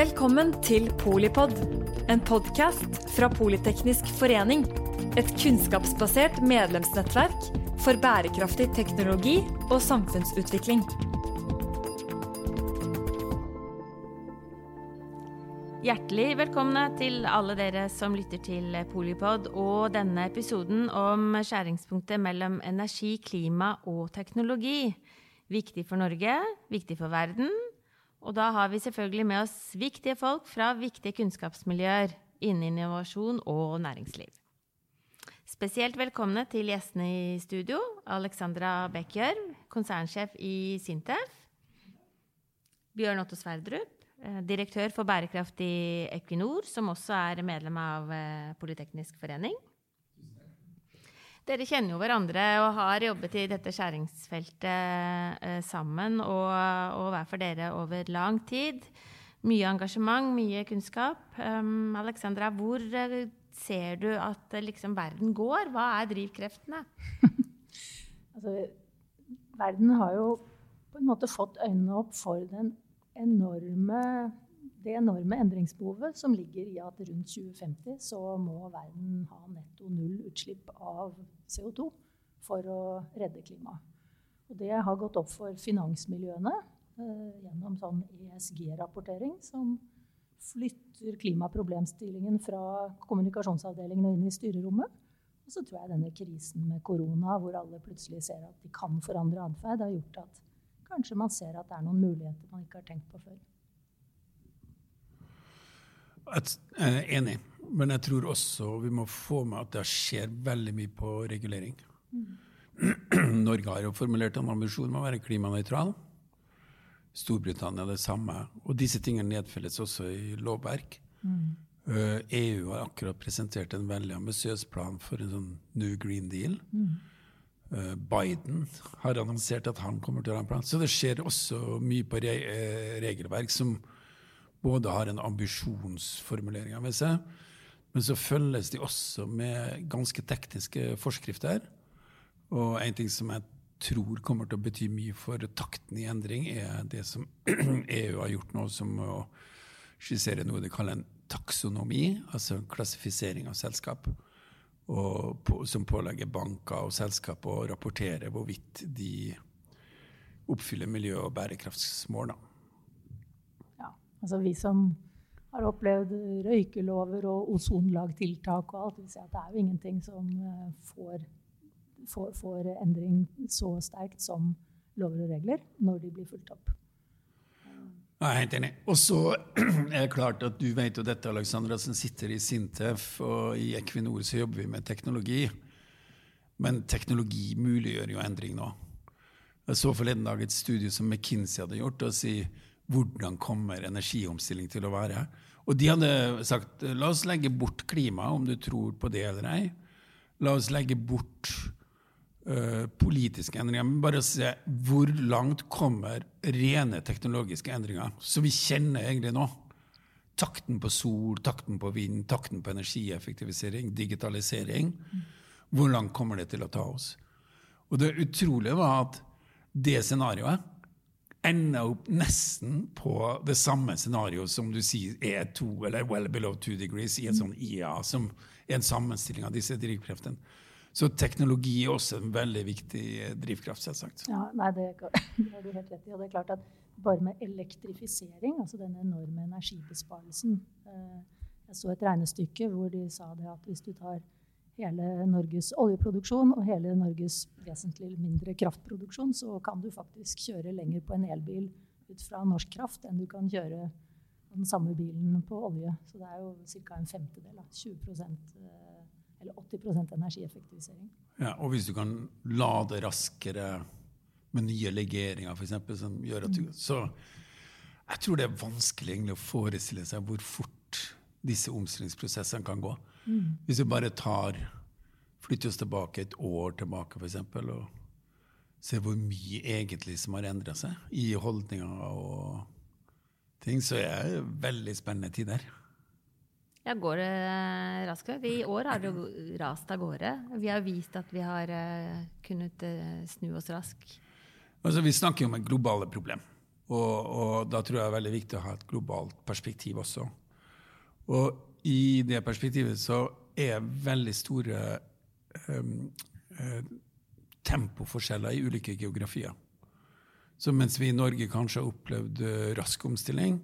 Velkommen til Polipod, en podkast fra Politeknisk forening. Et kunnskapsbasert medlemsnettverk for bærekraftig teknologi og samfunnsutvikling. Hjertelig velkomne til alle dere som lytter til Polipod og denne episoden om skjæringspunktet mellom energi, klima og teknologi. Viktig for Norge, viktig for verden. Og da har vi selvfølgelig med oss viktige folk fra viktige kunnskapsmiljøer innen innovasjon og næringsliv. Spesielt velkomne til gjestene i studio. Alexandra Bekkjørv, konsernsjef i Sintef. Bjørn Otto Sverdrup, eh, direktør for bærekraft i Equinor, som også er medlem av eh, Politeknisk forening. Dere kjenner jo hverandre og har jobbet i dette skjæringsfeltet eh, sammen og, og hver for dere over lang tid. Mye engasjement, mye kunnskap. Um, Alexandra, hvor eh, ser du at eh, liksom, verden går? Hva er drivkreftene? altså, verden har jo på en måte fått øynene opp for den enorme det enorme endringsbehovet som ligger i at rundt 2050 så må verden ha netto null utslipp av CO2 for å redde klimaet. Det har gått opp for finansmiljøene eh, gjennom sånn ESG-rapportering, som flytter klimaproblemstillingen fra kommunikasjonsavdelingen og inn i styrerommet. Og så tror jeg denne krisen med korona, hvor alle plutselig ser at de kan forandre atferd, har gjort at kanskje man ser at det er noen muligheter man ikke har tenkt på før. Jeg er enig, men jeg tror også vi må få med at det skjer veldig mye på regulering. Mm. Norge har jo formulert en ambisjon om å være klimanøytral. Storbritannia det samme. Og disse tingene nedfelles også i lovverk. Mm. Uh, eh, EU har akkurat presentert en veldig ambisiøs plan for en sånn New Green Deal. Mm. Uh, Biden har annonsert at han kommer til å ha en plan. Så det skjer også mye på re eh, regelverk som både har en ambisjonsformulering ved seg, men så følges de også med ganske tekniske forskrifter. Og en ting som jeg tror kommer til å bety mye for takten i endring, er det som EU har gjort nå, som å skissere noe de kaller en taksonomi, altså en klassifisering av selskap. På, som pålegger banker og selskap å rapportere hvorvidt de oppfyller miljø- og bærekraftsmål. Altså vi som har opplevd røykelover og ozonlagtiltak og alt, vil si at det er jo ingenting som eh, får, får, får endring så sterkt som lover og regler når de blir fulgt opp. Jeg er helt enig. Og så er det klart at du vet jo dette, Alexandra, som sitter i Sintef, og i Equinor så jobber vi med teknologi. Men teknologi muliggjør jo endring nå. Jeg så forleden dag et studie som McKinsey hadde gjort. og sier hvordan kommer energiomstilling til å være? Og de hadde sagt la oss legge bort klima, om du tror på det eller ei. La oss legge bort ø, politiske endringer, men bare se hvor langt kommer rene teknologiske endringer, som vi kjenner egentlig nå. Takten på sol, takten på vind, takten på energieffektivisering, digitalisering. Hvor langt kommer det til å ta oss? Og det utrolige var at det scenarioet ender opp nesten på det samme scenarioet som du sier er to, eller well below two degrees, i en sånn IA, som er en sammenstilling av disse drivkreftene. Så teknologi er også en veldig viktig drivkraft, selvsagt. Ja, nei, det, det har du helt rett i. Og det er klart at bare med elektrifisering, altså den enorme energibesparelsen eh, Jeg så et regnestykke hvor de sa det at hvis du tar hele Norges oljeproduksjon og hele Norges vesentlig mindre kraftproduksjon, så kan du faktisk kjøre lenger på en elbil ut fra norsk kraft enn du kan kjøre den samme bilen på olje. Så det er jo ca. en femtedel. Da. 20 eh, eller 80% energieffektivisering. Ja, Og hvis du kan lade raskere med nye legeringer, f.eks., som gjør at du mm. Så jeg tror det er vanskelig egentlig å forestille seg hvor fort disse omstillingsprosessene kan gå. Mm. Hvis vi bare tar flytter oss tilbake et år tilbake, f.eks., og se hvor mye egentlig som har endra seg i holdninger og ting, så er det veldig spennende tider. Ja, går det raskt? I år har det rast av gårde. Vi har vist at vi har eh, kunnet eh, snu oss raskt. Altså, vi snakker jo om et globale problem. Og, og, da tror jeg det er veldig viktig å ha et globalt perspektiv også. Og i det perspektivet så er veldig store tempoforskjeller i ulike geografier. Så mens vi i Norge kanskje har opplevd uh, rask omstilling,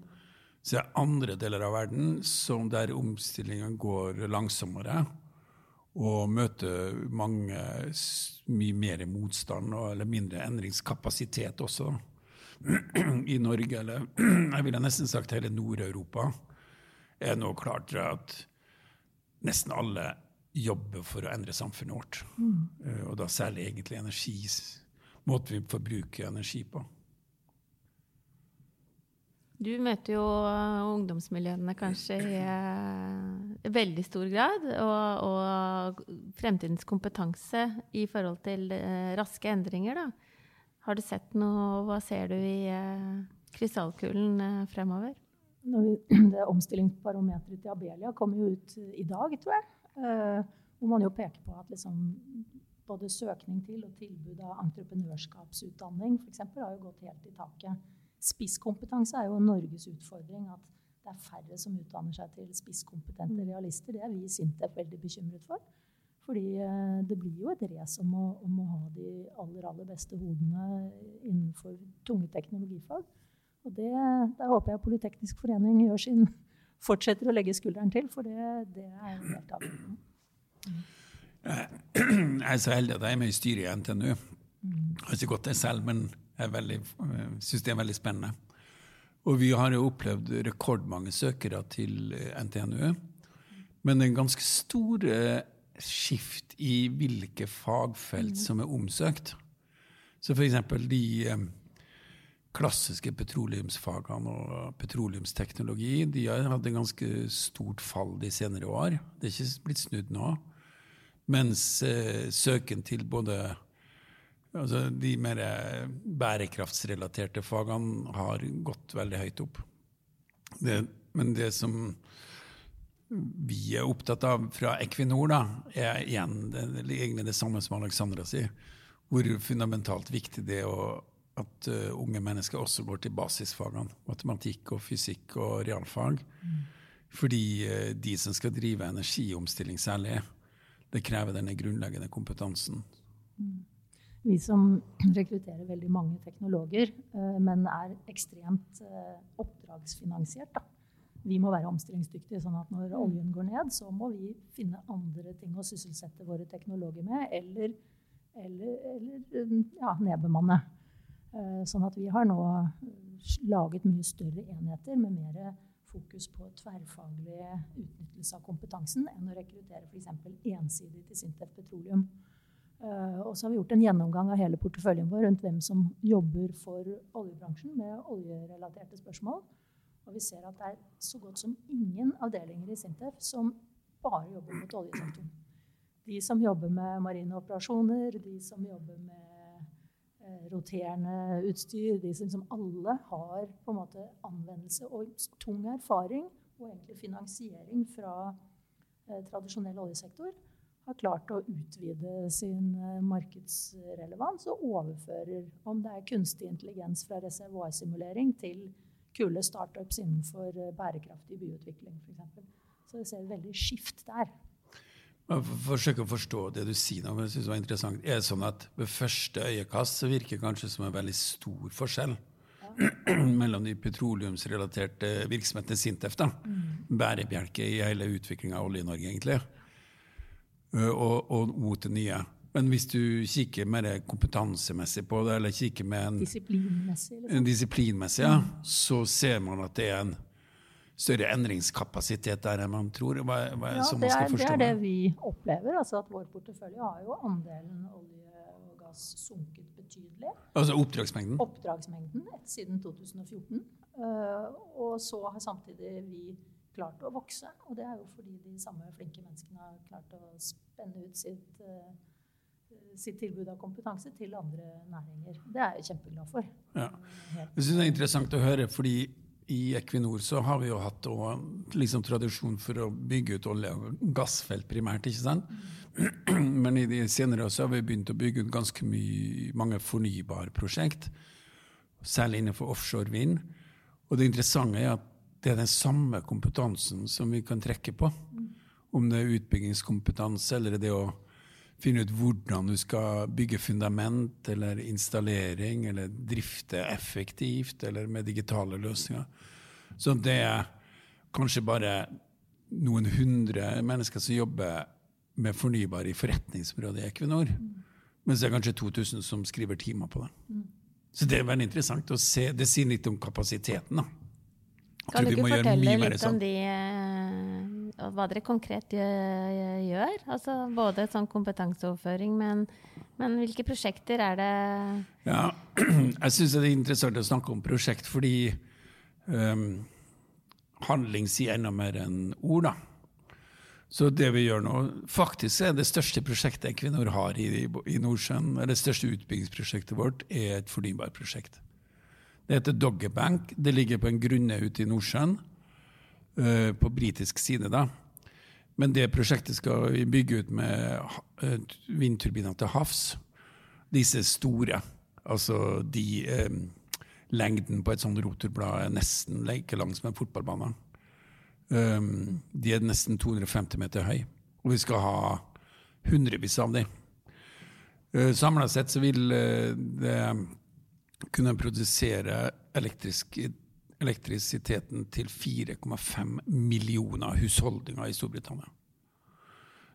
så er det andre deler av verden som der omstillingen går langsommere og møter mange mye mer motstand eller mindre endringskapasitet også. I Norge, eller jeg ville nesten sagt hele Nord-Europa, er nå klart at nesten alle jobber for å endre samfunnet vårt. Mm. Eh, og da særlig egentlig energi, måten vi forbruker energi på. Du møter jo ungdomsmiljøene kanskje i eh, veldig stor grad. Og, og, fremtidens kompetanse i forhold til eh, raske endringer. Da. Har du sett noe Hva ser du i eh, krystallkulen fremover? Det omstillingsbarometeret til Abelia kommer jo ut i dag, tror jeg. Hvor man jo peker på at liksom, både søkning til og tilbud av entreprenørskapsutdanning f.eks. har jo gått helt i taket spisskompetanse er jo Norges utfordring. At det er færre som utdanner seg til spisskompetente mm. realister. Det er vi i Sintef veldig bekymret for. Fordi eh, det blir jo et race om, om, å ha de aller, aller beste hodene innenfor tunge teknologifag. Og det, der håper jeg Politeknisk forening gjør sin, fortsetter å legge skulderen til, for det, det er helt avgjørende. Jeg er så heldig at jeg er med i styret i NTNU. Mm. Jeg har ikke gått det selv, men jeg syns det er veldig spennende. Og vi har jo opplevd rekordmange søkere til eh, NTNU. Men en ganske stor skift i hvilke fagfelt mm. som er omsøkt. Så f.eks. de eh, klassiske petroleumsfagene og petroleumsteknologi de har hatt en ganske stort fall de senere år. Det er ikke blitt snudd nå. Mens eh, søken til både Altså, de mer bærekraftsrelaterte fagene har gått veldig høyt opp. Det, men det som vi er opptatt av fra Equinor, da, er igjen det, egentlig det samme som Alexandra sier. Hvor fundamentalt viktig det er at uh, unge mennesker også går til basisfagene. Matematikk og fysikk og realfag. Mm. Fordi uh, de som skal drive energiomstilling særlig, det krever denne grunnleggende kompetansen. Mm vi som rekrutterer veldig mange teknologer, uh, men er ekstremt oppdragsfinansiert. Da. Vi må være omstillingsdyktige, sånn at når oljen går ned, så må vi finne andre ting å sysselsette våre teknologer med, eller, eller, eller ja, nedbemanne. Sånn at vi har nå laget mye større enheter med mer fokus på tverrfaglig utnyttelse av kompetansen enn å rekruttere f.eks. ensidig til Sintef Petroleum. Uh, og så har vi gjort en gjennomgang av hele porteføljen vår rundt hvem som jobber for oljebransjen med oljerelaterte spørsmål. Og vi ser at det er så godt som ingen avdelinger i Sintef som bare jobber mot oljesektoren. De som jobber med marine operasjoner, de som jobber med eh, roterende utstyr, de som, som alle har på en måte anvendelse og tung erfaring og egentlig finansiering fra eh, tradisjonell oljesektor har klart å utvide sin eh, markedsrelevans og overfører, om det er kunstig intelligens fra reservoarsimulering til kule startups innenfor eh, bærekraftig byutvikling f.eks. Så vi ser veldig skift der. Forsøk å forstå det du sier nå. men jeg synes det var interessant. Er det sånn at Ved første øyekast så virker det kanskje som en veldig stor forskjell ja. mellom de petroleumsrelaterte virksomhetene Sintef, da, mm. bærebjelke i hele utviklinga av Olje-Norge, egentlig, Eh, og, og, mot det nye. Men hvis du kikker mer kompetansemessig på det, eller kikker med en disiplinmessig, liksom. disiplinmessig ja, mm. så ser man at det er en større endringskapasitet der enn man tror. Hva, hva ja, det er, det er det vi opplever. altså at Vår portefølje har jo andelen olje og gass sunket betydelig. Altså oppdragsmengden? Oppdragsmengden siden 2014. Uh, eh, og så har samtidig vi klart å vokse. Og det er jo fordi de samme flinke menneskene har klart å spenne ut sitt, uh, sitt tilbud av kompetanse til andre næringer. Det er jeg kjempeglad for. Ja. Jeg synes det er interessant å høre, fordi i Equinor så har vi jo hatt liksom, tradisjon for å bygge ut olje- og gassfelt primært. ikke sant? Men i de senere så har vi begynt å bygge ut ganske mye, mange fornybarprosjekt. særlig innenfor offshore vind. Og det interessante er at det er den samme kompetansen som vi kan trekke på. Om det er utbyggingskompetanse eller det å finne ut hvordan du skal bygge fundament eller installering eller drifte effektivt eller med digitale løsninger. Så det er kanskje bare noen hundre mennesker som jobber med fornybar i forretningsområdet i Equinor. Mens det er kanskje 2000 som skriver timer på det. Så det er veldig interessant å se. Det sier litt om kapasiteten. da. Kan du ikke fortelle litt om de, eh, hva dere konkret gjør? Altså både sånn kompetanseoverføring, men, men, hvilke prosjekter er det Ja, Jeg syns det er interessant å snakke om prosjekt, fordi um, handling sier enda mer enn ord. da. Så det vi gjør nå, faktisk er det største prosjektet Equinor har i, i Nordsjøen, det største utbyggingsprosjektet vårt, er et fornybarprosjekt. Det heter Doggerbank. Det ligger på en grunne ute i Nordsjøen, på britisk side. da. Men det prosjektet skal vi bygge ut med uh, vindturbiner til havs. Disse store. Altså de eh, Lengden på et sånt rotorblad er nesten like lang som en fotballbane. Um, de er nesten 250 meter høy. Og vi skal ha hundrevis av dem. Uh, Samla sett så vil uh, det kunne produsere elektrisk, elektrisiteten til 4,5 millioner husholdninger i Storbritannia.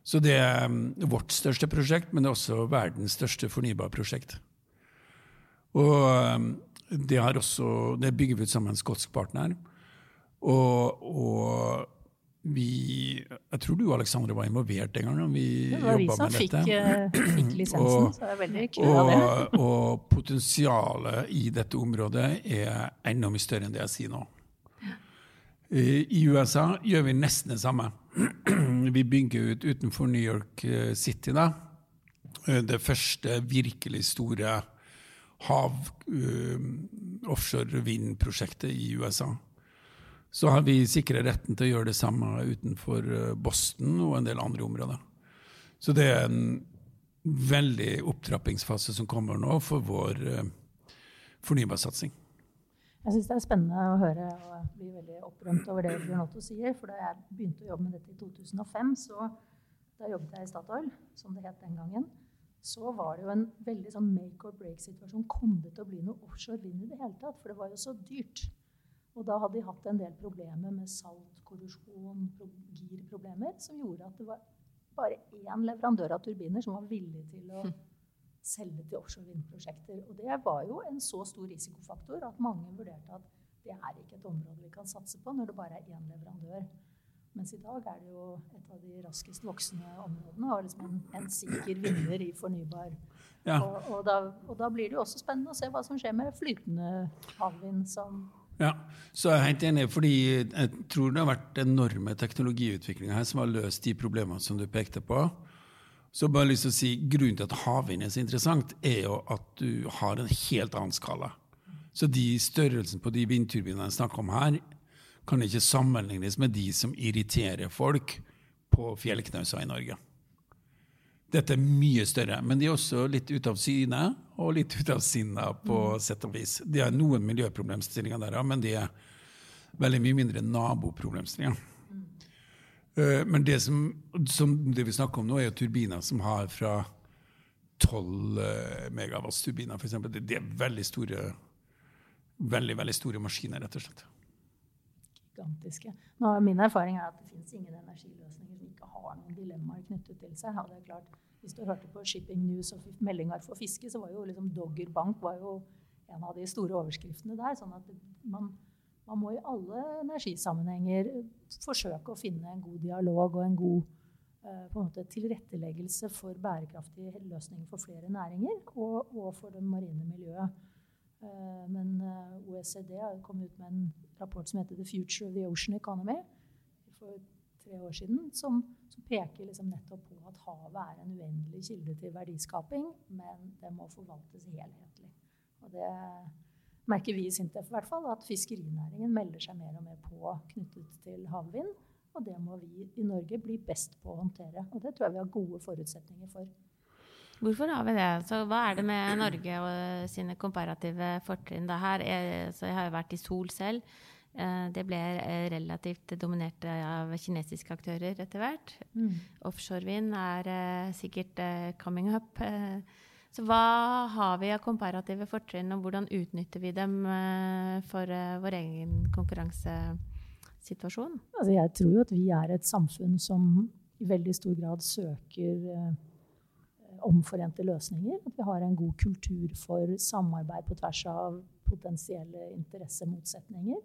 Så det er um, vårt største prosjekt, men det er også verdens største fornybarprosjekt. Og det, har også, det bygger vi ut sammen med en skotsk partner. Og, og vi Jeg tror du Alexandre, var involvert en gang. Vi det var vi som fikk, uh, fikk, lisensen, og, så det er veldig kult av det. og potensialet i dette området er enda mye større enn det jeg sier nå. I USA gjør vi nesten det samme. Vi bygger ut utenfor New York eh, City da, eh, det første virkelig store hav offshore vind-prosjektet i USA så har vi sikra retten til å gjøre det samme utenfor eh, Boston og en del andre områder. Så det er en veldig opptrappingsfase som kommer nå for vår uh, fornybarsatsing. Jeg syns det er spennende å høre og bli veldig opprømt over det Bjørn sier. For da jeg begynte å jobbe med dette i 2005, så da jobbet jeg i Statoil, som det het den gangen, så var det jo en veldig sånn make or break-situasjon. Kom det til å bli noe offshore vind i det hele tatt? For det var jo så dyrt. Og da hadde de hatt en del problemer med salt, korrosjon, girproblemer, som gjorde at det var bare én leverandør av turbiner som var villig til å hm. selge til offshore vindprosjekter. Og det var jo en så stor risikofaktor at mange vurderte at det er ikke et område vi kan satse på når det bare er én leverandør. Mens i dag er det jo et av de raskest voksende områdene og liksom en, en sikker vinner i fornybar. Ja. Og, og, da, og, da, blir det jo også spennende å se hva som skjer med flytende havvind, som ja, så jeg er helt enig, fordi jeg tror det har vært enorme teknologiutviklinger her som har løst de problemene som du pekte på. Så bare lyst til å si, Grunnen til at havvind er så interessant, er jo at du har en helt annen skala. Så de størrelsen på de vindturbinene jeg snakker om her, kan ikke sammenlignes med de som irriterer folk på fjellknauser i Norge. Dette er mye større, men de er også litt ute av syne og litt ute av sinne på mm. sett og vis. De har noen miljøproblemstillinger der, men de er veldig mye mindre naboproblemstillinger. Mm. Uh, men det, som, som det vi snakker om nå, er jo turbiner som har fra 12 uh, megawatts-turbiner, f.eks. Det, det er veldig store, veldig, veldig store maskiner, rett og slett. Gigantiske. Nå, min erfaring er at det finnes ingen energiløsninger som ikke har noen dilemmaer knyttet til seg. Ja, det er klart, hvis du hørte på Shipping News og meldinger for fiske, så var jo liksom Dogger Bank var jo en av de store overskriftene der. sånn at man, man må i alle energisammenhenger forsøke å finne en god dialog og en god uh, på en måte, tilretteleggelse for bærekraftige løsninger for flere næringer og, og for det marine miljøet. Uh, men eh, OECD har kommet ut med en rapport som heter 'The Future of the Ocean Economy' for tre år siden, som som peker liksom nettopp på at havet er en uendelig kilde til verdiskaping, men det må forvaltes helhetlig. Og det merker vi i Sintef i hvert fall, at fiskerinæringen melder seg mer og mer på knyttet til havvind. Og det må vi i Norge bli best på å håndtere. Og det tror jeg vi har gode forutsetninger for. Hvorfor har vi det? Så hva er det med Norge og sine komparative fortrinn? Er, jeg har jo vært i Sol selv. Eh, det ble eh, relativt dominert av kinesiske aktører etter hvert. Mm. Offshorevind er uh, sikkert coming up. Så hva har vi av komparative fortrinn, og hvordan utnytter vi dem for vår egen konkurransesituasjon? Altså jeg tror jo at vi er et samfunn som i veldig stor grad søker omforente løsninger. At vi har en god kultur for samarbeid på tvers av potensielle interessemotsetninger.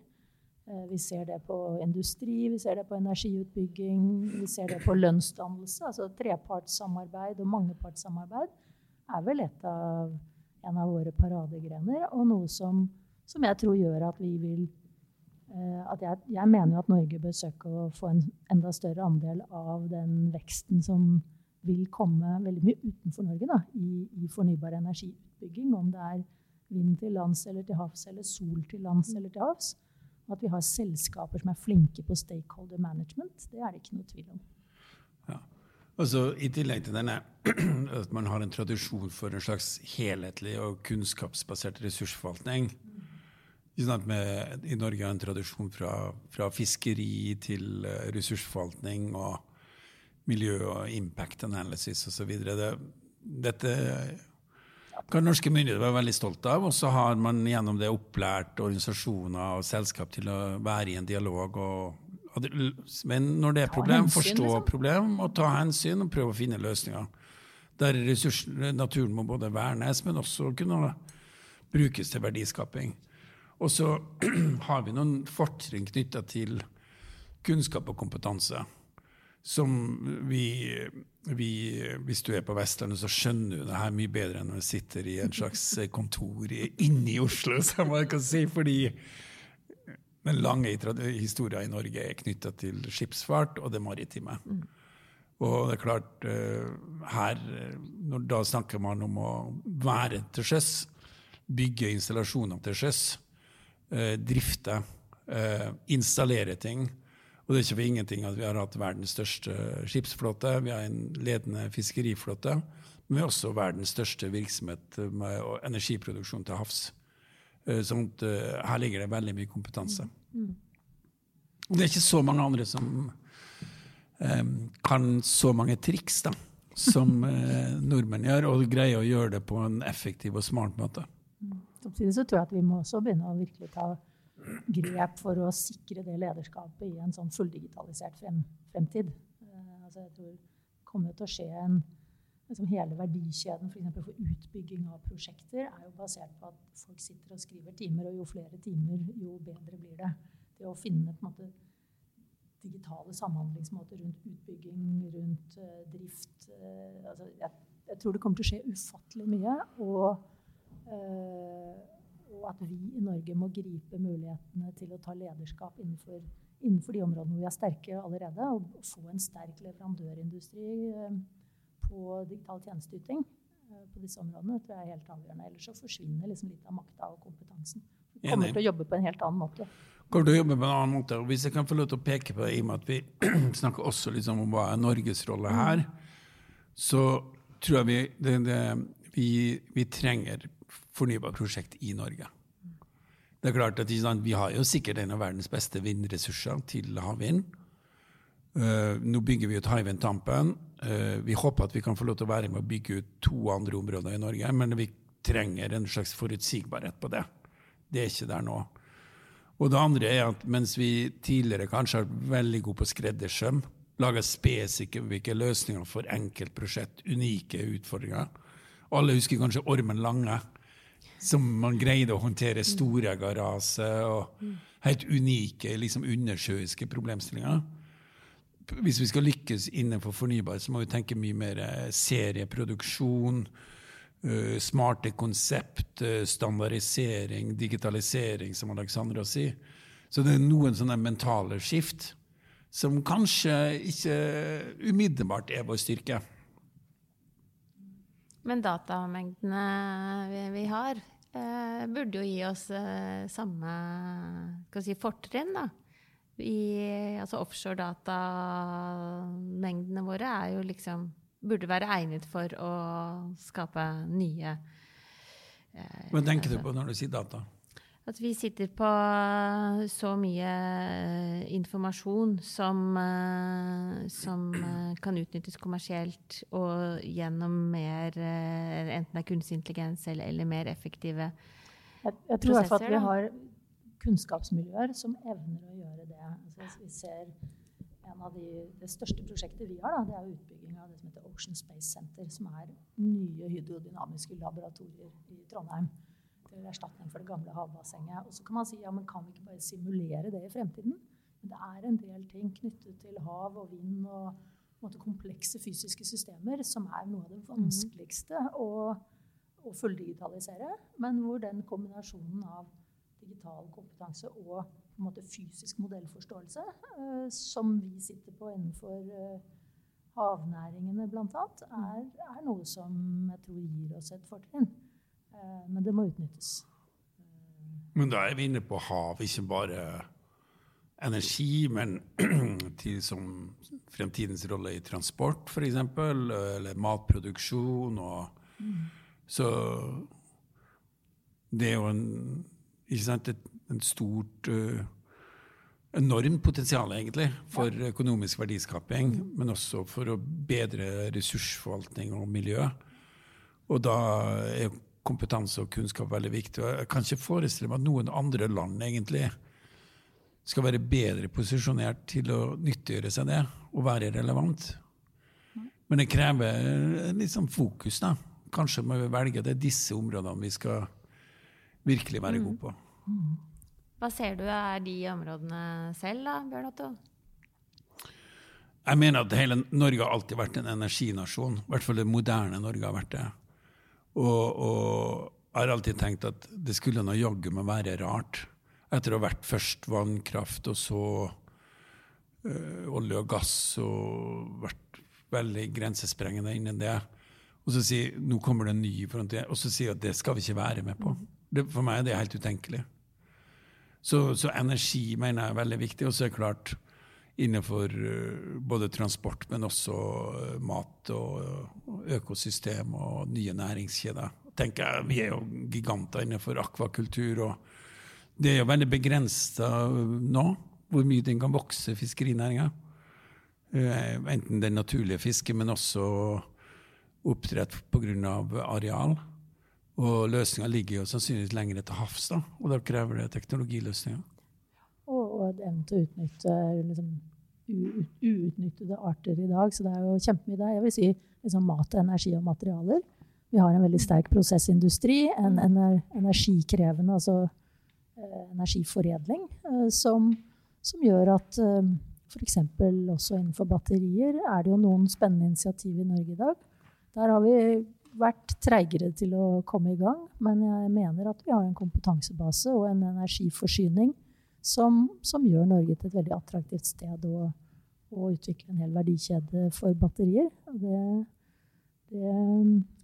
Eh, vi ser det på industri, vi ser det på energiutbygging, vi ser det på lønnsdannelse. Altså trepartssamarbeid og mangepartssamarbeid er vel et av, en av våre paradegrener, og noe som, som jeg tror gjør at vi vil eh, at jeg, jeg, mener jo at Norge bør søke å få en enda større andel av den veksten som vil komme veldig mye utenfor Norge da, i, i fornybar energiutbygging. Om det er vind til lands eller til havs, eller sol til lands eller til havs. At vi har selskaper som er flinke på stakeholder management, det er det ikke noe tvil om. Ja. så I tillegg til denne at man har en tradisjon for en slags helhetlig og kunnskapsbasert ressursforvaltning. Med, I Norge har en tradisjon fra, fra fiskeri til uh, ressursforvaltning og miljø og impact analysis osv. Det, dette kan norske myndigheter være veldig stolt av. Og så har man gjennom det opplært organisasjoner og selskap til å være i en dialog. Og, men når det er problem, forstå liksom. problem og ta hensyn og prøve å finne løsninger. Der ressurs, naturen må både vernes, men også kunne brukes til verdiskaping. Og så har vi noen fortrinn knytta til kunnskap og kompetanse som vi, vi, Hvis du er på Vestlandet, så skjønner du det her mye bedre enn når du sitter i en slags kontor inne i Oslo, som man kan si, fordi den lange historien i Norge er knytta til skipsfart og det maritime. Mm. Og det er klart, eh, her når Da snakker man om å være til sjøs, bygge installasjoner til sjøs, eh, drifte, eh, installere ting og det er ikke for ingenting at vi har hatt verdens største skipsflåte. Vi har en ledende fiskeriflåte. Men vi har også verdens største virksomhet med energiproduksjon til havs. Eh, sånn at eh, her ligger det veldig mye kompetanse. Og det er ikke så mange andre som um, kan så mange triks da, som uh, nordmenn gjør, og greier å gjøre det på en effektiv og smart måte. Samtidig så tror jeg at vi må også begynne å virkelig ta grep for å sikre det lederskapet i en sånn fulldigitalisert frem, fremtid. Uh, altså jeg tror det kommer til å skje en liksom Hele verdikjeden for, for utbygging av prosjekter er jo basert på at folk sitter og skriver timer, og jo flere timer, jo bedre blir det. Det å finne på en måte digitale samhandlingsmåter rundt utbygging, rundt uh, drift uh, altså jeg, jeg, tror det kommer til å skje ufattelig mye. og og at vi i Norge må gripe mulighetene til å ta lederskap innenfor, innenfor de områdene hvor vi er sterke allerede, og få en sterk leverandørindustri eh, på digital tjenesteyting eh, på disse områdene tror jeg er helt avgjørende. Ellers så forsvinner liksom litt av makta og kompetansen. Vi kommer til å jobbe på en helt annen måte. Kommer til å jobbe på en annen måte. Og hvis jeg kan få lov til å peke på det, i og med at vi snakker også liksom om hva er Norges rolle her, så tror jeg vi, det, det, vi, vi trenger fornybarprosjekt i Norge. Det er klart at Vi har jo sikkert en av verdens beste vindressurser til havvind. Uh, nå bygger vi ut Hywind Tampen. Uh, vi håper at vi kan få lov til å være med å bygge ut to andre områder i Norge, men vi trenger en slags forutsigbarhet på det. Det er ikke der nå. Og det andre er at mens vi tidligere kanskje har vært veldig gode på skreddersøm, laga spesifikke løsninger for enkeltprosjekt, unike utfordringer Alle husker kanskje Ormen Lange som man greide å håndtere store garasjer og helt unike liksom undersjøiske problemstillinger. Hvis vi skal lykkes innenfor fornybar, så må vi tenke mye mer eh, serieproduksjon, uh, smarte konsept, uh, standardisering, digitalisering, som Alexandra sier. Så det er noen sånne mentale skift som kanskje ikke umiddelbart er vår styrke. Men datamengdene vi, vi har, eh, burde jo gi oss eh, samme si, fortrinn, da. I, altså offshore datamengdene våre er jo liksom burde være egnet for å skape nye eh, Hva tenker du på når du sier data? At vi sitter på så mye eh, informasjon som, eh, som eh, kan utnyttes kommersielt og gjennom mer Enten det er kunstig intelligens eller, eller mer effektive jeg, jeg tror prosesser. at vi har kunnskapsmiljøer som evner å gjøre det. Altså, vi ser en av de, Det største prosjektet vi har, da, det er utbygging av det som heter Ocean Space Center, som er nye hydrodynamiske laboratorier i Trondheim til erstatning for det gamle havbassenget. Og så kan man si ja, men kan vi ikke bare simulere det i fremtiden? Men det er en del ting knyttet til hav og vind og måte, komplekse fysiske systemer som er noe av det vanskeligste å, å fulldigitalisere. Men hvor den kombinasjonen av digital kompetanse og på en måte, fysisk modellforståelse, uh, som vi sitter på innenfor uh, havnæringene bl.a., er, er noe som jeg tror gir oss et fortrinn. Eh, men det må utnyttes. Men da er vi inne på hav, ikke bare energi, men til som fremtidens rolle i transport, f.eks., eller matproduksjon. Og, mm. Så det er jo en, sant, et, en stort uh, enormt potensial egentlig for ja. økonomisk verdiskaping, mm. men også for å bedre ressursforvaltning og miljø. Og da er kompetanse og kunnskap veldig viktig. Og jeg kan ikke forestille meg at noen andre land egentlig skal være bedre posisjonert til å nyttiggjøre seg det og være relevant. Men det krever litt sånn fokus. da. Kanskje må vi velge det er disse områdene vi skal virkelig være gode på. Hva ser du er de områdene selv, da, Bjørn Otto? Jeg mener at hele Norge har alltid vært en energinasjon. I hvert fall det moderne Norge har vært det. Og, og, jeg har alltid tenkt at det skulle nå jaggu meg være rart, etter å ha vært først vannkraft og så øh, olje og gass og vært veldig grensesprengende innen det. Og så sier nå kommer det en ny frontier, og så sier at det skal vi ikke være med på. Det, for meg er det helt utenkelig. Så, så energi mener jeg er veldig viktig. Og så er det klart, innenfor eh, både transport, men også eh, mat og økosystem og nye næringskjeder. tenker Vi er jo giganter innenfor akvakultur. og Det er jo veldig begrensa nå hvor mye den kan vokse, fiskerinæringa. Eh, enten den naturlige fisket, men også oppdrett pga. areal. Og løsninga ligger jo sannsynligvis lenger til havs, da, og da krever det teknologiløsninger og evnen til å utnytte liksom, uutnyttede arter i dag. Så det er jo kjempemye der. Jeg vil si liksom, mat, energi og materialer. Vi har en veldig sterk prosessindustri, en ener energikrevende, altså eh, energiforedling, eh, som, som, gjør at eh, f.eks. også innenfor batterier er det jo noen spennende initiativ i Norge i dag. Der har vi vært treigere til å komme i gang, men jeg mener at vi har en kompetansebase og en energiforsyning som, som, gjør Norge til et veldig attraktivt sted å, å utvikle en hel verdikjede for batterier. Det, det,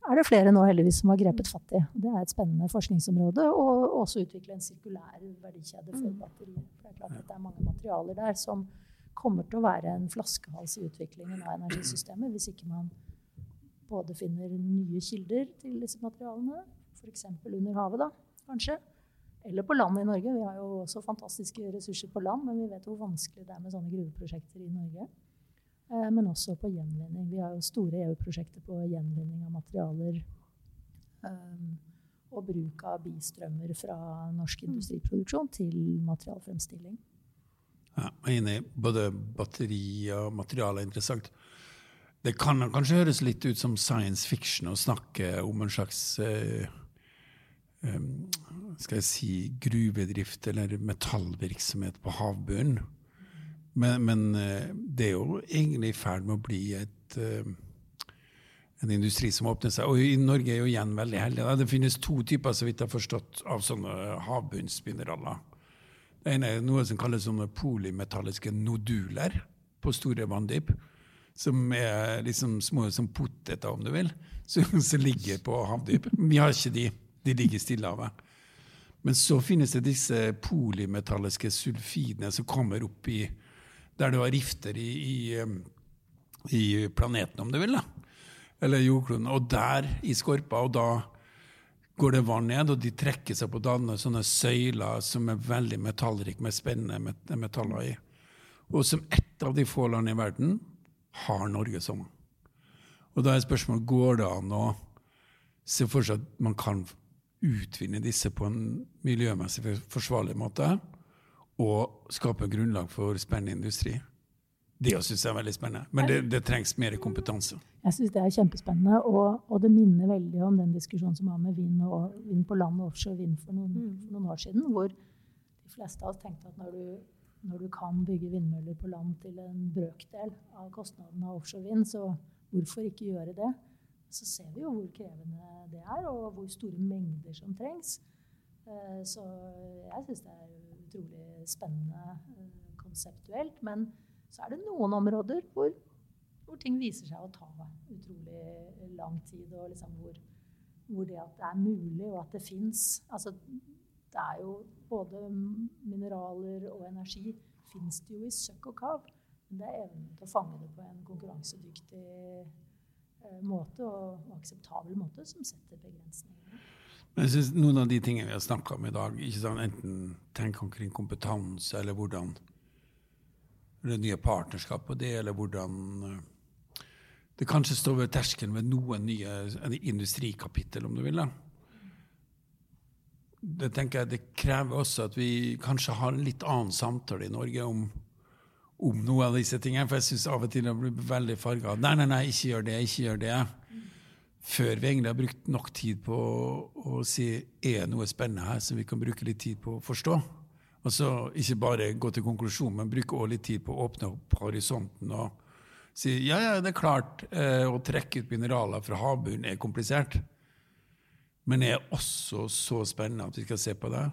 er det flere nå heldigvis som har grepet fatt i. Det er et spennende forskningsområde. Og også utvikle en sirkulær verdikjede for mm. batterier. Det er klart at det er mange materialer der som kommer til å være en flaskehals i utviklingen av energisystemet hvis ikke man både finner nye kilder til disse materialene, f.eks. under havet, da, kanskje, eller på land i Norge. Vi har jo også fantastiske ressurser på land, men vi vet hvor vanskelig det er med sånne gruveprosjekter i Norge. Eh, men også på gjenvinning. Vi har jo store EU-prosjekter på gjenvinning av materialer. Um, og bruk av bistrømmer fra norsk mm. industriproduksjon til materialfremstilling. Ja, jeg er enig. Både batteri og materiale er interessant. Det kan kanskje høres litt ut som science fiction å snakke om en slags eh, skal jeg si, gruvedrift eller metallvirksomhet på havbunnen. Men, men, eh, det er jo egentlig i ferd med å bli et, eh, en industri som åpner seg. Og i Norge er jo igjen veldig heldig. Det finnes to typer så vidt jeg har forstått, av sånne havbunnsmineraler. Det ene er noe som kalles sånne polymetalliske noduler på store vanndyp. Som er liksom små som poteter, om du vil, som, som ligger på havdyp. Vi har ikke de. De ligger i Stillehavet. Men så finnes det disse polymetalliske sulfidene som kommer opp i Der du har rifter i, i, i planeten, om du vil. da. eller jordkloden. Og der i skorpa, og da går det vann ned, og de trekker seg på danne sånne søyler som er veldig metallrike, med spennende metaller i. Og som ett av de få land i verden har Norge som. Og da er spørsmålet går det an å se for seg at man kan utvinne disse på en miljømessig forsvarlig måte, og skape grunnlag for spennende industri. Det syns jeg er veldig spennende. Men det, det trengs mer kompetanse. Jeg syns det er kjempespennende, og, og, det minner veldig om den diskusjonen som var med vind, og, vind på land og offshore vind for noen, mm. for noen, år siden, hvor de fleste av oss tenkte at når du, når du kan bygge vindmøller på land til en brøkdel av kostnadene av offshore vind, så hvorfor ikke gjøre det? Så ser vi jo hvor krevende det er, og hvor store mengder som trengs. Eh, så jeg syns det er utrolig spennende eh, konseptuelt. men så er det noen områder hvor, hvor ting viser seg å ta utrolig lang tid, og liksom hvor, hvor, det at det er mulig, og at det fins altså, Det er jo både mineraler og energi fins det jo i søkk og kav. Men det er evnen til å fange det på en konkurransedyktig eh, måte og, og akseptabel måte som setter begrensninger. Men jeg synes Noen av de tingene vi har snakka om i dag, ikke sånn, enten tenk omkring kompetanse eller hvordan det nye partnerskap på det, eller hvordan eh, det kanskje står ved terskelen ved noen nye industrikapittel, om du vil. da. Det tenker jeg det krever også at vi kanskje har en litt annen samtale i Norge om, om noe av disse tingene. For jeg syns av og til det blir veldig farga. Nei, nei, nei, ikke gjør det, ikke gjør det. Før vi egentlig har brukt nok tid på å, å si er det noe spennende her som vi kan bruke litt tid på å forstå. Og så ikke bare gå til konklusjon, men bruke også litt tid på å åpne opp horisonten og si ja, ja, det er klart, eh, å trekke ut mineraler fra havbunnen er komplisert. Men det er også så spennende at vi skal se på det.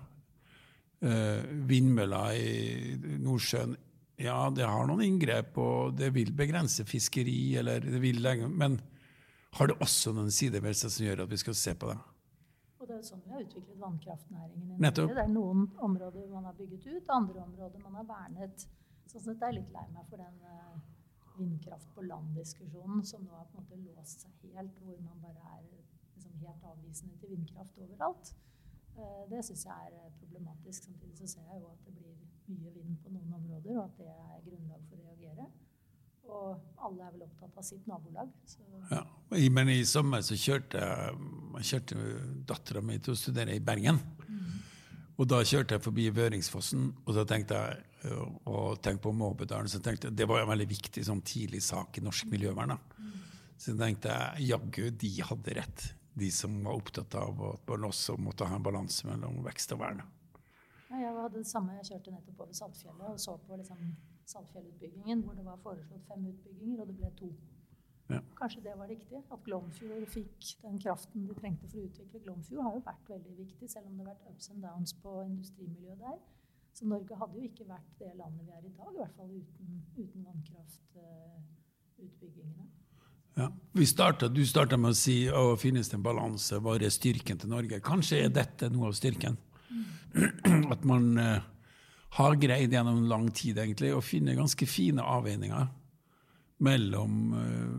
Eh, vindmøller i Nordsjøen ja, det har noen inngrep, og det vil begrense fiskeri, eller det vil men har det også noen sider ved seg som gjør at vi skal se på det? Og det er sånn vi har utviklet vannkraftnæringen i Norge. Det er noen områder man har bygget ut, andre områder man har vernet. Sånn sett er jeg litt lei meg for den uh, vindkraft på land-diskusjonen som nå har på en måte låst seg helt, hvor man bare er liksom, helt avvisende til vindkraft overalt. Uh, det syns jeg er problematisk. Samtidig så ser jeg jo at det blir mye vind på noen områder, og at det er grunnlag for å reagere. Og alle er vel opptatt av sitt nabolag. Ja, Men i sommer så kjørte jeg kjørte dattera mi til å studere i Bergen. Mm. Og da kjørte jeg forbi Vøringsfossen, og så tenkte jeg og tenkte på Måbedalen. så tenkte jeg, Det var en veldig viktig sånn tidlig sak i norsk miljøvern. Mm. Så tenkte jeg jaggu, de hadde rett, de som var opptatt av at man også måtte ha en balanse mellom vekst og vern. Hadde det samme. Jeg kjørte nettopp over Saltfjellet og så på liksom Saltfjellutbyggingen, hvor det var foreslått fem utbygginger, og det ble to. Ja. Kanskje det var riktig? At Glomfjord fikk den kraften de trengte for å utvikle. Glomfjord har jo vært veldig viktig, selv om det har vært ups and downs på industrimiljøet der. Så Norge hadde jo ikke vært det landet vi er i dag, i hvert fall uten, uten vannkraftutbyggingene. Ja. Startet, du starta med å si å finnes det en balanse, hva er styrken til Norge? Kanskje er dette noe av styrken? At man eh, har greid gjennom lang tid egentlig å finne ganske fine avveininger mellom uh,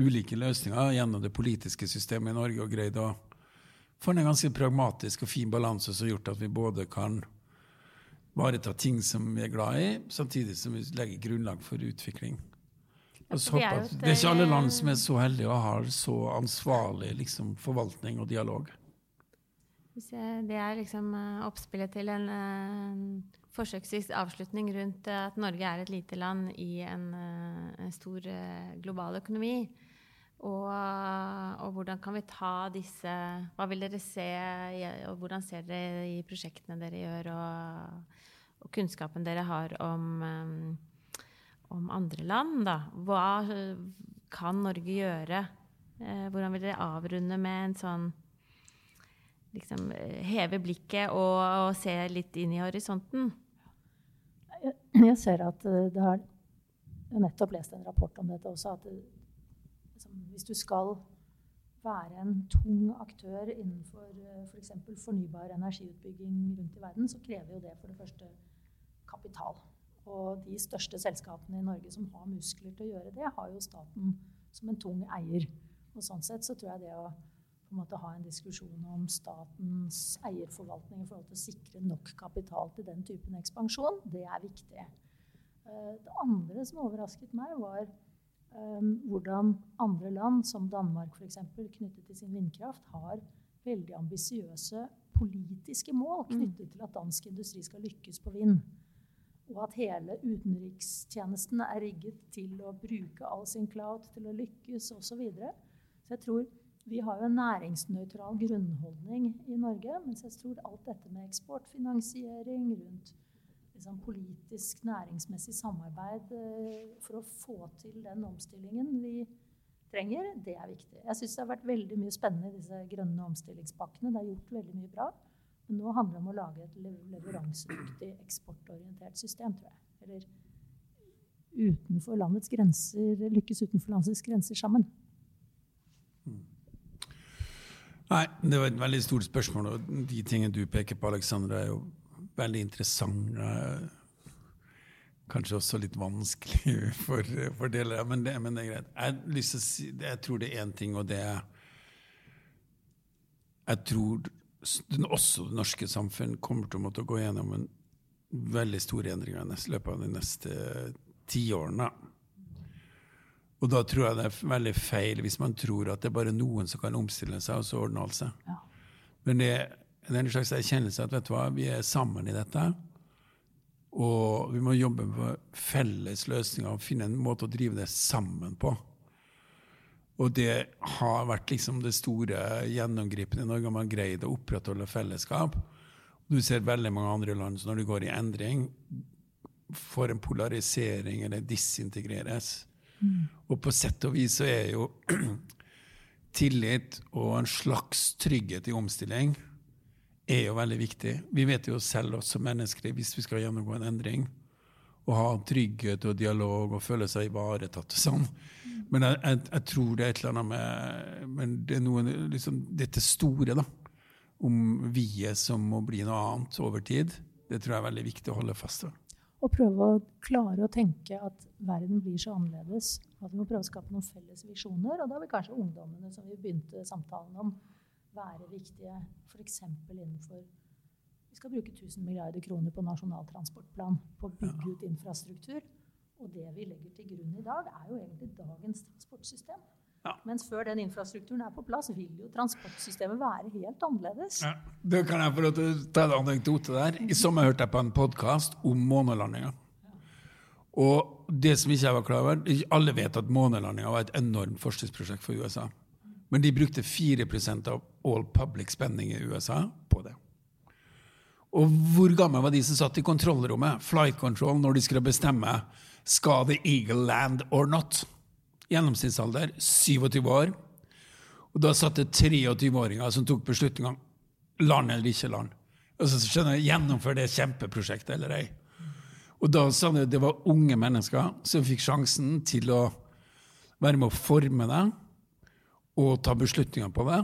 ulike løsninger gjennom det politiske systemet i Norge, og greid å få en ganske pragmatisk og fin balanse som har gjort at vi både kan ivareta ting som vi er glad i, samtidig som vi legger grunnlag for utvikling. Og så håper at Det er ikke alle land som er så heldige og har så ansvarlig liksom, forvaltning og dialog. Det er liksom eh, oppspillet til en uh, forsøksvis avslutning rundt at Norge er et lite land i en, eh, en stor eh, global økonomi. Og, og, hvordan kan vi ta disse Hva vil dere se, og hvordan ser dere i prosjektene dere gjør, og, og kunnskapen dere har om, om andre land? Da? Hva kan Norge gjøre? Hvordan vil dere avrunde med en sånn liksom, Heve blikket og, og se litt inn i horisonten? jeg ser at eh, det har Jeg har nettopp lest en rapport om dette også. at det, liksom, Hvis du skal være en tung aktør innenfor f.eks. For fornybar energiutbygging rundt i verden, så krever jo det for det første kapital. Og de største selskapene i Norge som har muskler til å gjøre det, har jo staten som en tung eier. Og sånn sett så tror jeg det å på en måte ha en diskusjon om statens eierforvaltning i forhold til å sikre nok kapital til den typen ekspansjon, det er viktig. Eh, det andre som overrasket meg, var um, hvordan andre land, som Danmark f.eks., knyttet til sin vindkraft, har veldig ambisiøse politiske mål mm. knyttet til at dansk industri skal lykkes på vind. Og at hele utenrikstjenesten er rigget til å bruke all sin cloud til å lykkes osv. Så, videre. så jeg tror vi har jo en næringsnøytral grunnholdning i Norge, mens jeg tror alt dette med eksportfinansiering rundt liksom, politisk, næringsmessig samarbeid eh, for å få til den omstillingen vi trenger, det er viktig. Jeg syns det har vært veldig mye spennende i disse grønne omstillingspakkene. Det er gjort veldig mye bra. Men nå handler det om å lage et leveransedyktig, eksportorientert system, tror jeg. Eller utenfor landets grenser, lykkes utenfor landets grenser sammen. Mm. Nei, det var et veldig stort spørsmål, og de tingene du peker på, Alexandra, er jo veldig interessante kanskje også litt vanskelig for, for deler, men det, men det er greit. Jeg, si, jeg, tror det er én ting, og det er Jeg tror også det norske samfunn kommer til å måtte gå gjennom en veldig store endringer i løpet av de neste tiårene. Og da tror jeg det er veldig feil hvis man tror at det er bare noen som kan omstille seg, og så ordner alt seg. Ja. Men det, det, er en slags erkjennelse at vet du hva, vi er sammen i dette. Og vi må jobbe med felles løsninger og finne en måte å drive det sammen på. Og det har vært liksom det store gjennomgripende i Norge. Man greid å opprettholde fellesskap. Du ser veldig mange andre land som når de går i endring, får en polarisering eller disintegreres. Mm. Og på sett og vis så er jo tillit og en slags trygghet i omstilling er jo veldig viktig. Vi vet jo selv også mennesker, hvis vi skal gjennomgå en endring, å ha trygghet og dialog og føle seg ivaretatt og sånn. Men jeg, jeg, jeg, tror det er et eller annet med men det er noe, liksom, Dette store, da, om vi-et som må bli noe annet over tid, det tror jeg er veldig viktig å holde fast ved. Og prøve å klare å tenke at verden blir så annerledes. At vi må prøve å skape noen felles visjoner. Og da vil kanskje ungdommene, som vi begynte samtalen om, være viktige f.eks. innenfor Vi skal bruke 1000 milliarder kroner på Nasjonal transportplan på å bygge ut infrastruktur. Og det vi legger til grunn i dag, er jo egentlig dagens transportsystem. Ja. Mens før den infrastrukturen er på plass, vil jo transportsystemet være helt annerledes. Ja. Da kan jeg få lov til å ta en anekdote der. I sommer hørte jeg på en podkast om månelandinga. Og det som ikke jeg var klar over, Alle vet at månelandinga var et enormt forskningsprosjekt for USA. Men de brukte 4% av all public spending i USA på det. Og hvor gamle var de som satt i kontrollrommet, flight control, når de skulle bestemme skal the eagle land or not? Gjennomsnittsalder 27 år. Og da satt det 23-åringer som tok beslutninga land eller ikke land. Og så skjønner jeg, Gjennomfør det kjempeprosjektet eller ei. Og da sa de at det var unge mennesker som fikk sjansen til å være med å forme det og ta beslutninger på det.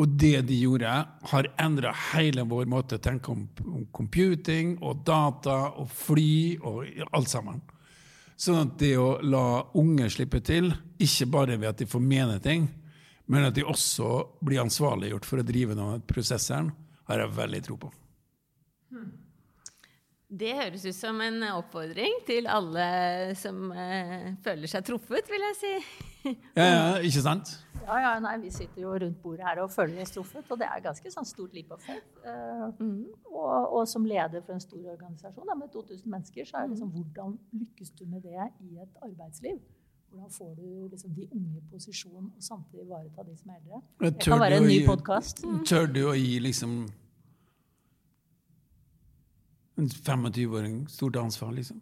Og det de gjorde, har endra hele vår måte å tenke om, om, computing og data og fly og alt sammen. Sånn at det å la unge slippe til, ikke bare ved at de får mene ting, men at de også blir ansvarliggjort for å drive noen prosesseren, har jeg veldig tro på. Hmm. Det høres ut som en oppfordring til alle som eh, føler seg truffet, vil jeg si. ja, ja, ikke sant? Ja, ja, nei, Vi sitter jo rundt bordet her og føler oss truffet, og det er ganske sånn stort leap of faith. Uh, mm. og, og, som leder for en stor organisasjon da, med 2000 mennesker, så er det liksom hvordan lykkes du med det i et arbeidsliv? Hvordan får du liksom, de unge i posisjon og samtidig ivareta de som er eldre? Det kan være en ny podkast. Tør du å gi liksom en 25-åring stort ansvar, liksom?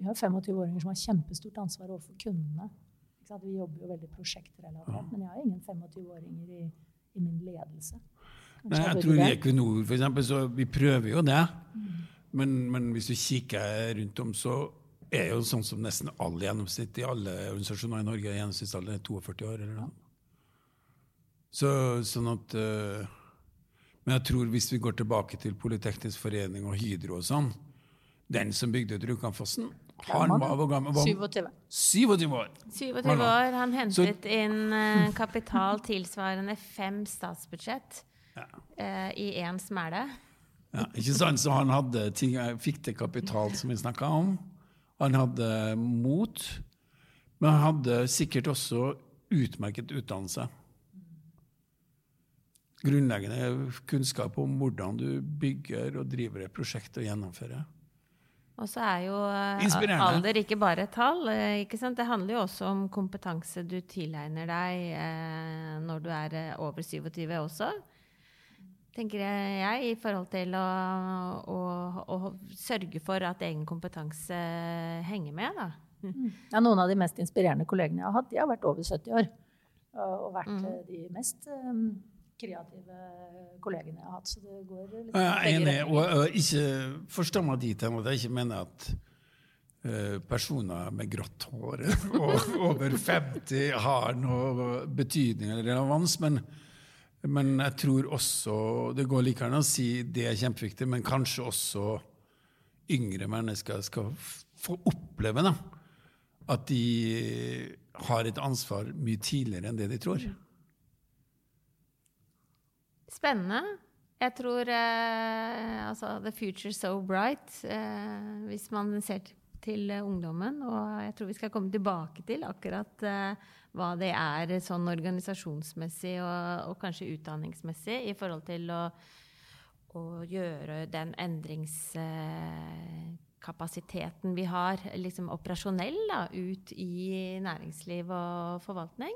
Vi har 25-åringer som har kjempestort ansvar overfor kundene. Vi jobber jo veldig prosjektrelatert, ja. men jeg har ingen 25-åringer i, i, min ledelse. Kanskje Nei, jeg tror i Equinor, for eksempel, så vi prøver jo det. Mm. Men, men, hvis du kikker rundt om, så er jo sånn som nesten alle gjennomsnitt i alle organisasjoner i Norge gjennomsnittsalder er 42 år. eller noe. Så, sånn at uh, men jeg tror hvis vi går tilbake til Politeknisk forening og Hydro og sånn Den som bygde ut Rjukanfossen, Han var hvor gammel? Var 27. 27 år. 27 år. Han hentet inn eh, kapital tilsvarende fem statsbudsjett eh, i én smæle. Ja, ikke sant? Så han hadde ting, fikk til kapital, som vi snakka om. Han hadde mot, men han hadde sikkert også utmerket utdannelse. Grunnleggende kunnskap om hvordan du bygger og driver et prosjekt og gjennomfører. Og så er jo eh, alder ikke bare et tall. eh, Ikke sant? Det handler jo også om kompetanse du tilegner deg eh, når du er over 27 også. Tenker jeg, i forhold til å, å, å sørge for at egen kompetanse henger med, da. Ja, noen av de mest inspirerende kollegene jeg har hatt, de har vært over 70 år. Og vært mm. de mest kreative kollegene jeg har hatt. Så det går litt Jeg er enig, og, og ikke forstå meg dit hen at jeg ikke mener at eh, personer med grått hår og over 50 har noe betydning eller relevans, men, men jeg tror også Det går like gjerne å si det er kjempeviktig, men kanskje også yngre mennesker skal få oppleve da, at de har et ansvar mye tidligere enn det de tror. Spennende. Jeg tror eh, altså The future so bright, eh, hvis man ser til ungdommen. Og jeg tror vi skal komme tilbake til akkurat eh, hva det er sånn organisasjonsmessig og, og kanskje utdanningsmessig i forhold til å, å gjøre den endringskapasiteten vi har, liksom operasjonell, da, ut i næringsliv og forvaltning.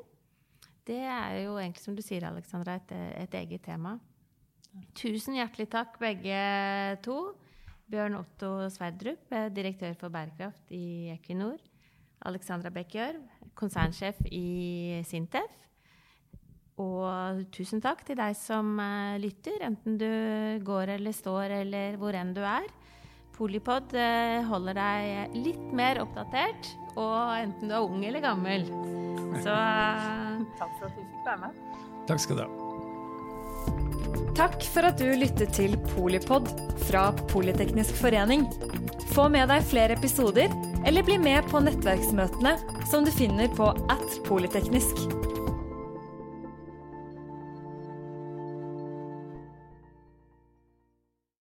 Det er jo egentlig, som du sier, Alexandra, et, et eget tema. Tusen hjertelig takk, begge to. Bjørn Otto Sverdrup, eh, direktør for bærekraft i Equinor. Alexandra Bekkjørv, konsernsjef i Sintef. Og tusen takk til deg som eh, lytter, enten du går eller står eller hvor enn du er. Polipod eh, holder deg litt mer oppdatert, og enten du er ung eller gammel. Så Takk for at vi fikk være med. Takk skal du ha. Takk for at du lyttet til Polipod fra Politeknisk forening. Få med deg flere episoder, eller bli med på nettverksmøtene som du finner på at polyteknisk.